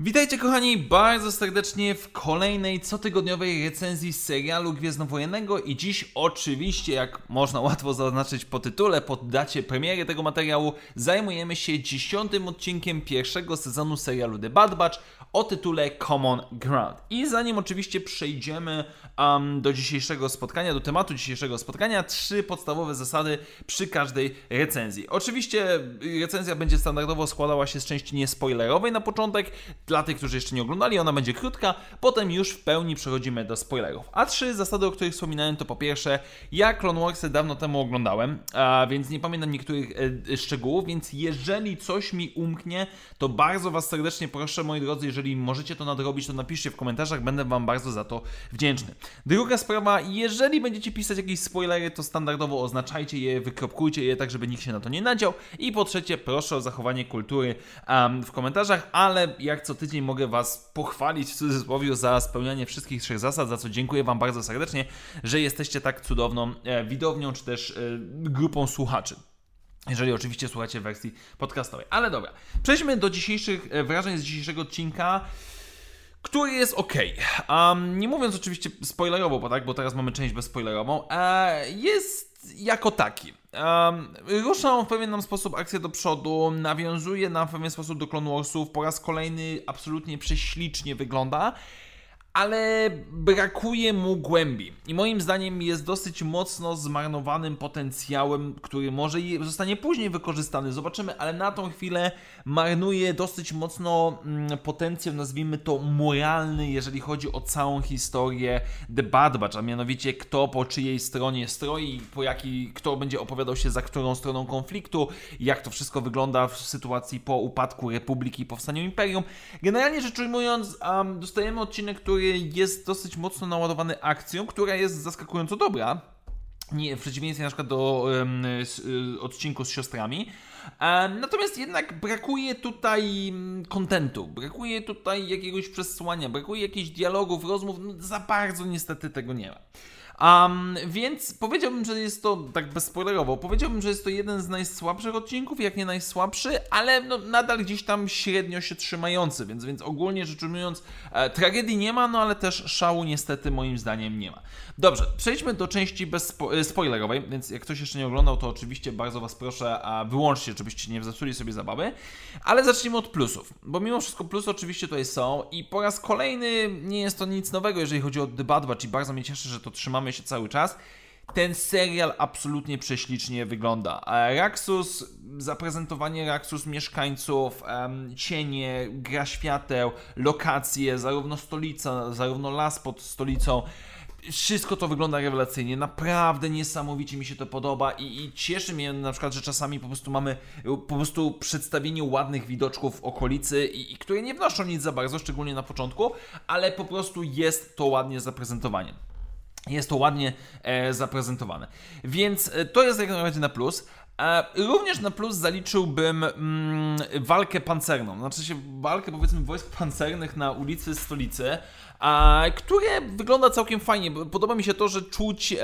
Witajcie kochani bardzo serdecznie w kolejnej cotygodniowej recenzji serialu Gwiezdnowojennego i dziś oczywiście, jak można łatwo zaznaczyć po tytule, po dacie premiery tego materiału, zajmujemy się dziesiątym odcinkiem pierwszego sezonu serialu The Bad Batch o tytule Common Ground. I zanim oczywiście przejdziemy um, do dzisiejszego spotkania, do tematu dzisiejszego spotkania, trzy podstawowe zasady przy każdej recenzji. Oczywiście recenzja będzie standardowo składała się z części niespoilerowej na początek, dla tych, którzy jeszcze nie oglądali, ona będzie krótka, potem już w pełni przechodzimy do spoilerów. A trzy zasady, o których wspominałem, to po pierwsze, ja Clone Warsy dawno temu oglądałem, a więc nie pamiętam niektórych e, szczegółów, więc jeżeli coś mi umknie, to bardzo Was serdecznie proszę, moi drodzy, jeżeli możecie to nadrobić, to napiszcie w komentarzach, będę Wam bardzo za to wdzięczny. Druga sprawa, jeżeli będziecie pisać jakieś spoilery, to standardowo oznaczajcie je, wykropkujcie je, tak żeby nikt się na to nie nadział. I po trzecie, proszę o zachowanie kultury um, w komentarzach, ale jak co tydzień mogę Was pochwalić w cudzysłowie za spełnianie wszystkich trzech zasad, za co dziękuję Wam bardzo serdecznie, że jesteście tak cudowną e, widownią, czy też e, grupą słuchaczy. Jeżeli oczywiście słuchacie wersji podcastowej. Ale dobra, przejdźmy do dzisiejszych e, wrażeń z dzisiejszego odcinka który jest ok. Um, nie mówiąc oczywiście spoilerowo, bo tak, bo teraz mamy część bezspoilerową, e, jest jako taki. Um, rusza w pewien sposób akcję do przodu, nawiązuje nam w pewien sposób do Clone Warsów, po raz kolejny absolutnie prześlicznie wygląda ale brakuje mu głębi. I moim zdaniem jest dosyć mocno zmarnowanym potencjałem, który może zostanie później wykorzystany. Zobaczymy, ale na tą chwilę marnuje dosyć mocno mm, potencjał, nazwijmy to moralny, jeżeli chodzi o całą historię The Bad Batch, a mianowicie kto po czyjej stronie stroi, po jaki, kto będzie opowiadał się za którą stroną konfliktu, jak to wszystko wygląda w sytuacji po upadku Republiki i powstaniu Imperium. Generalnie rzecz ujmując, um, dostajemy odcinek, który jest dosyć mocno naładowany akcją, która jest zaskakująco dobra. Nie, w przeciwieństwie na przykład do um, odcinku z siostrami. Natomiast jednak brakuje tutaj kontentu, brakuje tutaj jakiegoś przesłania, brakuje jakichś dialogów, rozmów. No, za bardzo niestety tego nie ma. Um, więc powiedziałbym, że jest to, tak bezspoilerowo, powiedziałbym, że jest to jeden z najsłabszych odcinków, jak nie najsłabszy, ale no, nadal gdzieś tam średnio się trzymający, więc, więc ogólnie rzecz ujmując, e, tragedii nie ma, no ale też szału niestety moim zdaniem nie ma. Dobrze, przejdźmy do części bezspoilerowej, e, więc jak ktoś jeszcze nie oglądał, to oczywiście bardzo Was proszę, a wyłączcie, żebyście nie zepsuli sobie zabawy, ale zacznijmy od plusów, bo mimo wszystko plusy oczywiście tutaj są i po raz kolejny nie jest to nic nowego, jeżeli chodzi o The Bad Batch i bardzo mnie cieszy, że to trzymamy się cały czas. Ten serial absolutnie prześlicznie wygląda. Raxus, zaprezentowanie Raxus mieszkańców, cienie, gra świateł, lokacje, zarówno stolica, zarówno las pod stolicą. Wszystko to wygląda rewelacyjnie, naprawdę niesamowicie mi się to podoba i, i, cieszy mnie na przykład, że czasami po prostu mamy po prostu przedstawienie ładnych widoczków okolicy, i, i które nie wnoszą nic za bardzo, szczególnie na początku, ale po prostu jest to ładnie zaprezentowanie. Jest to ładnie e, zaprezentowane. Więc e, to jest jak najbardziej na plus. E, również na plus zaliczyłbym mm, walkę pancerną. Znaczy się walkę powiedzmy wojsk pancernych na ulicy stolicy a, które wygląda całkiem fajnie. Podoba mi się to, że czuć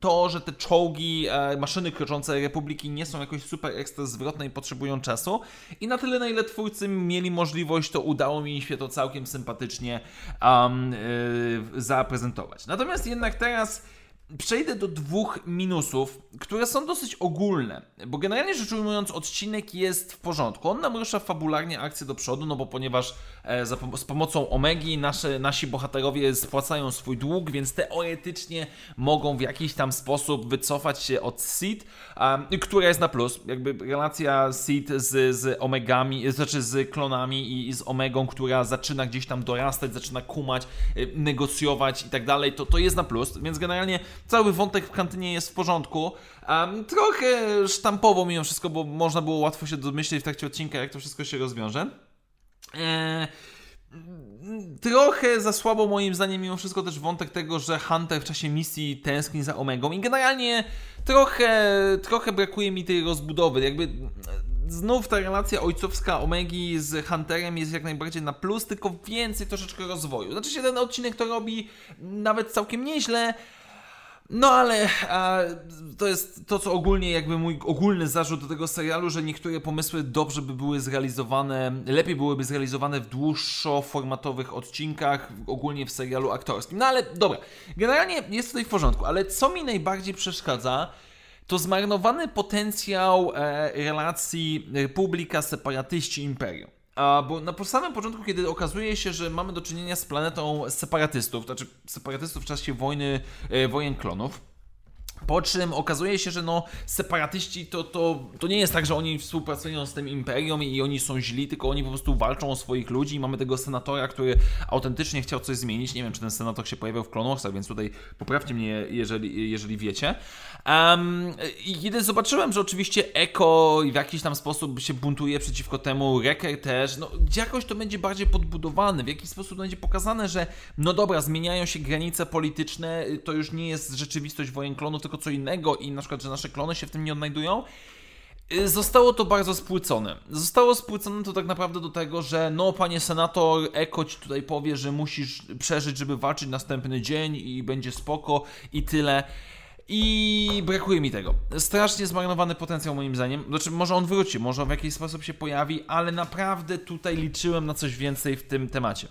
to, że te czołgi, e, maszyny kroczące Republiki nie są jakoś super ekstra zwrotne i potrzebują czasu. I na tyle, na ile twórcy mieli możliwość, to udało mi się to całkiem sympatycznie um, zaprezentować. Natomiast jednak teraz Przejdę do dwóch minusów, które są dosyć ogólne, bo generalnie rzecz ujmując, odcinek jest w porządku. On nam rusza fabularnie akcję do przodu, no bo ponieważ e, za, z pomocą Omegi nasze, nasi bohaterowie spłacają swój dług, więc teoretycznie mogą w jakiś tam sposób wycofać się od Seed, um, która jest na plus. Jakby relacja Seed z, z Omegami, znaczy z klonami i, i z Omegą, która zaczyna gdzieś tam dorastać, zaczyna kumać, y, negocjować i tak dalej, to, to jest na plus, więc generalnie cały wątek w kantynie jest w porządku. Um, trochę sztampowo mimo wszystko, bo można było łatwo się domyśleć w trakcie odcinka, jak to wszystko się rozwiąże. Eee, trochę za słabo moim zdaniem mimo wszystko też wątek tego, że Hunter w czasie misji tęskni za Omegą i generalnie trochę, trochę brakuje mi tej rozbudowy. Jakby znów ta relacja ojcowska Omegi z Hunterem jest jak najbardziej na plus, tylko więcej troszeczkę rozwoju. Znaczy się ten odcinek to robi nawet całkiem nieźle, no ale a, to jest to, co ogólnie jakby mój ogólny zarzut do tego serialu, że niektóre pomysły dobrze by były zrealizowane, lepiej byłyby zrealizowane w dłuższo-formatowych odcinkach, ogólnie w serialu aktorskim. No ale dobra, generalnie jest tutaj w porządku, ale co mi najbardziej przeszkadza, to zmarnowany potencjał e, relacji Republika, separatyści, imperium. A, bo na samym początku, kiedy okazuje się, że mamy do czynienia z planetą separatystów, to znaczy separatystów w czasie wojny, e, wojen klonów, po czym okazuje się, że no, separatyści to, to, to nie jest tak, że oni współpracują z tym imperium i oni są źli, tylko oni po prostu walczą o swoich ludzi i mamy tego senatora, który autentycznie chciał coś zmienić. Nie wiem, czy ten senator się pojawiał w Clone więc tutaj poprawcie mnie, jeżeli, jeżeli wiecie. Um, I kiedy zobaczyłem, że oczywiście Eko w jakiś tam sposób się buntuje przeciwko temu, Wrecker też, no jakoś to będzie bardziej podbudowane, w jakiś sposób będzie pokazane, że no dobra, zmieniają się granice polityczne, to już nie jest rzeczywistość wojen klonów, tylko co innego i na przykład, że nasze klony się w tym nie odnajdują. Y, zostało to bardzo spłycone. Zostało spłycone to tak naprawdę do tego, że no panie senator, Eko ci tutaj powie, że musisz przeżyć, żeby walczyć następny dzień i będzie spoko i tyle. I brakuje mi tego. Strasznie zmarnowany potencjał moim zdaniem. Znaczy, może on wróci, może w jakiś sposób się pojawi, ale naprawdę tutaj liczyłem na coś więcej w tym temacie.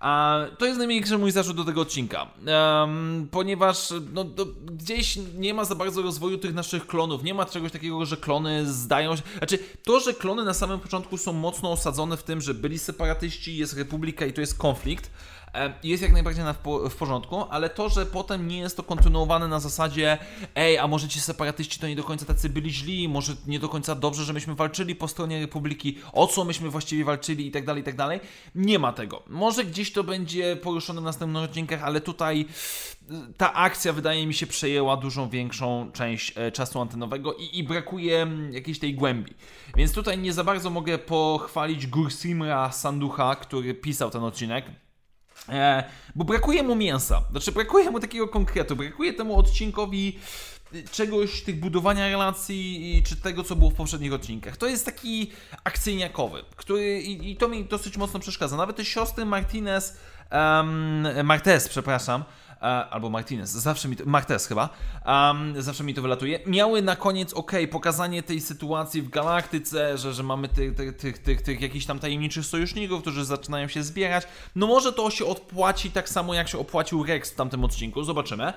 A to jest najmniejszy mój zarzut do tego odcinka, um, ponieważ no, gdzieś nie ma za bardzo rozwoju tych naszych klonów. Nie ma czegoś takiego, że klony zdają się. Znaczy, to, że klony na samym początku są mocno osadzone w tym, że byli separatyści, jest republika i to jest konflikt jest jak najbardziej na w, porządku, ale to, że potem nie jest to kontynuowane na zasadzie ej, a może ci separatyści to nie do końca tacy byli źli, może nie do końca dobrze, że myśmy walczyli po stronie Republiki, o co myśmy właściwie walczyli i tak dalej, i tak dalej. Nie ma tego. Może gdzieś to będzie poruszone w następnych odcinkach, ale tutaj y, ta akcja wydaje mi się przejęła dużą większą część e, czasu antenowego i, i brakuje mm, jakiejś tej głębi. Więc tutaj nie za bardzo mogę pochwalić Gursimra Sanducha, który pisał ten odcinek. E, bo brakuje mu mięsa. Znaczy, brakuje mu takiego konkretu, brakuje temu odcinkowi czegoś, tych budowania relacji, czy tego, co było w poprzednich odcinkach. To jest taki akcyjniakowy, który i, i to mi dosyć mocno przeszkadza. Nawet te siostry Martinez, um, Martez, przepraszam, E, albo Martinez, zawsze mi to, Marquez chyba, um, zawsze mi to wylatuje, miały na koniec, ok, pokazanie tej sytuacji w galaktyce, że, że mamy tych, tych, tych, tych, tych jakichś tam tajemniczych sojuszników, którzy zaczynają się zbierać, no może to się odpłaci tak samo, jak się opłacił Rex w tamtym odcinku, zobaczymy,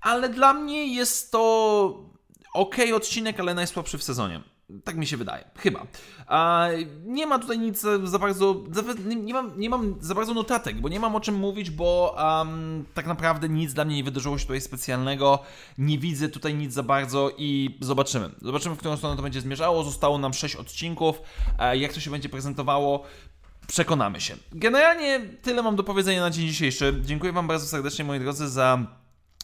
ale dla mnie jest to ok odcinek, ale najsłabszy w sezonie. Tak mi się wydaje, chyba. A nie ma tutaj nic za bardzo. Nie mam, nie mam za bardzo notatek, bo nie mam o czym mówić, bo um, tak naprawdę nic dla mnie nie wydarzyło się tutaj specjalnego. Nie widzę tutaj nic za bardzo i zobaczymy. Zobaczymy, w którą stronę to będzie zmierzało. Zostało nam 6 odcinków. Jak to się będzie prezentowało, przekonamy się. Generalnie tyle mam do powiedzenia na dzień dzisiejszy. Dziękuję Wam bardzo serdecznie, moi drodzy, za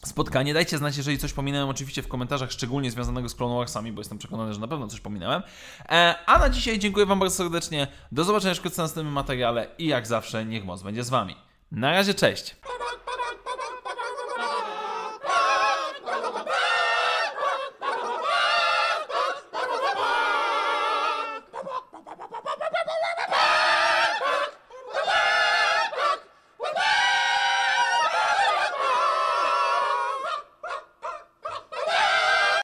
spotkanie. Dajcie znać, jeżeli coś pominąłem, oczywiście w komentarzach, szczególnie związanego z Clone Warsami, bo jestem przekonany, że na pewno coś pominąłem. E, a na dzisiaj dziękuję Wam bardzo serdecznie. Do zobaczenia wkrótce w następnym materiale i jak zawsze, niech moc będzie z Wami. Na razie, cześć!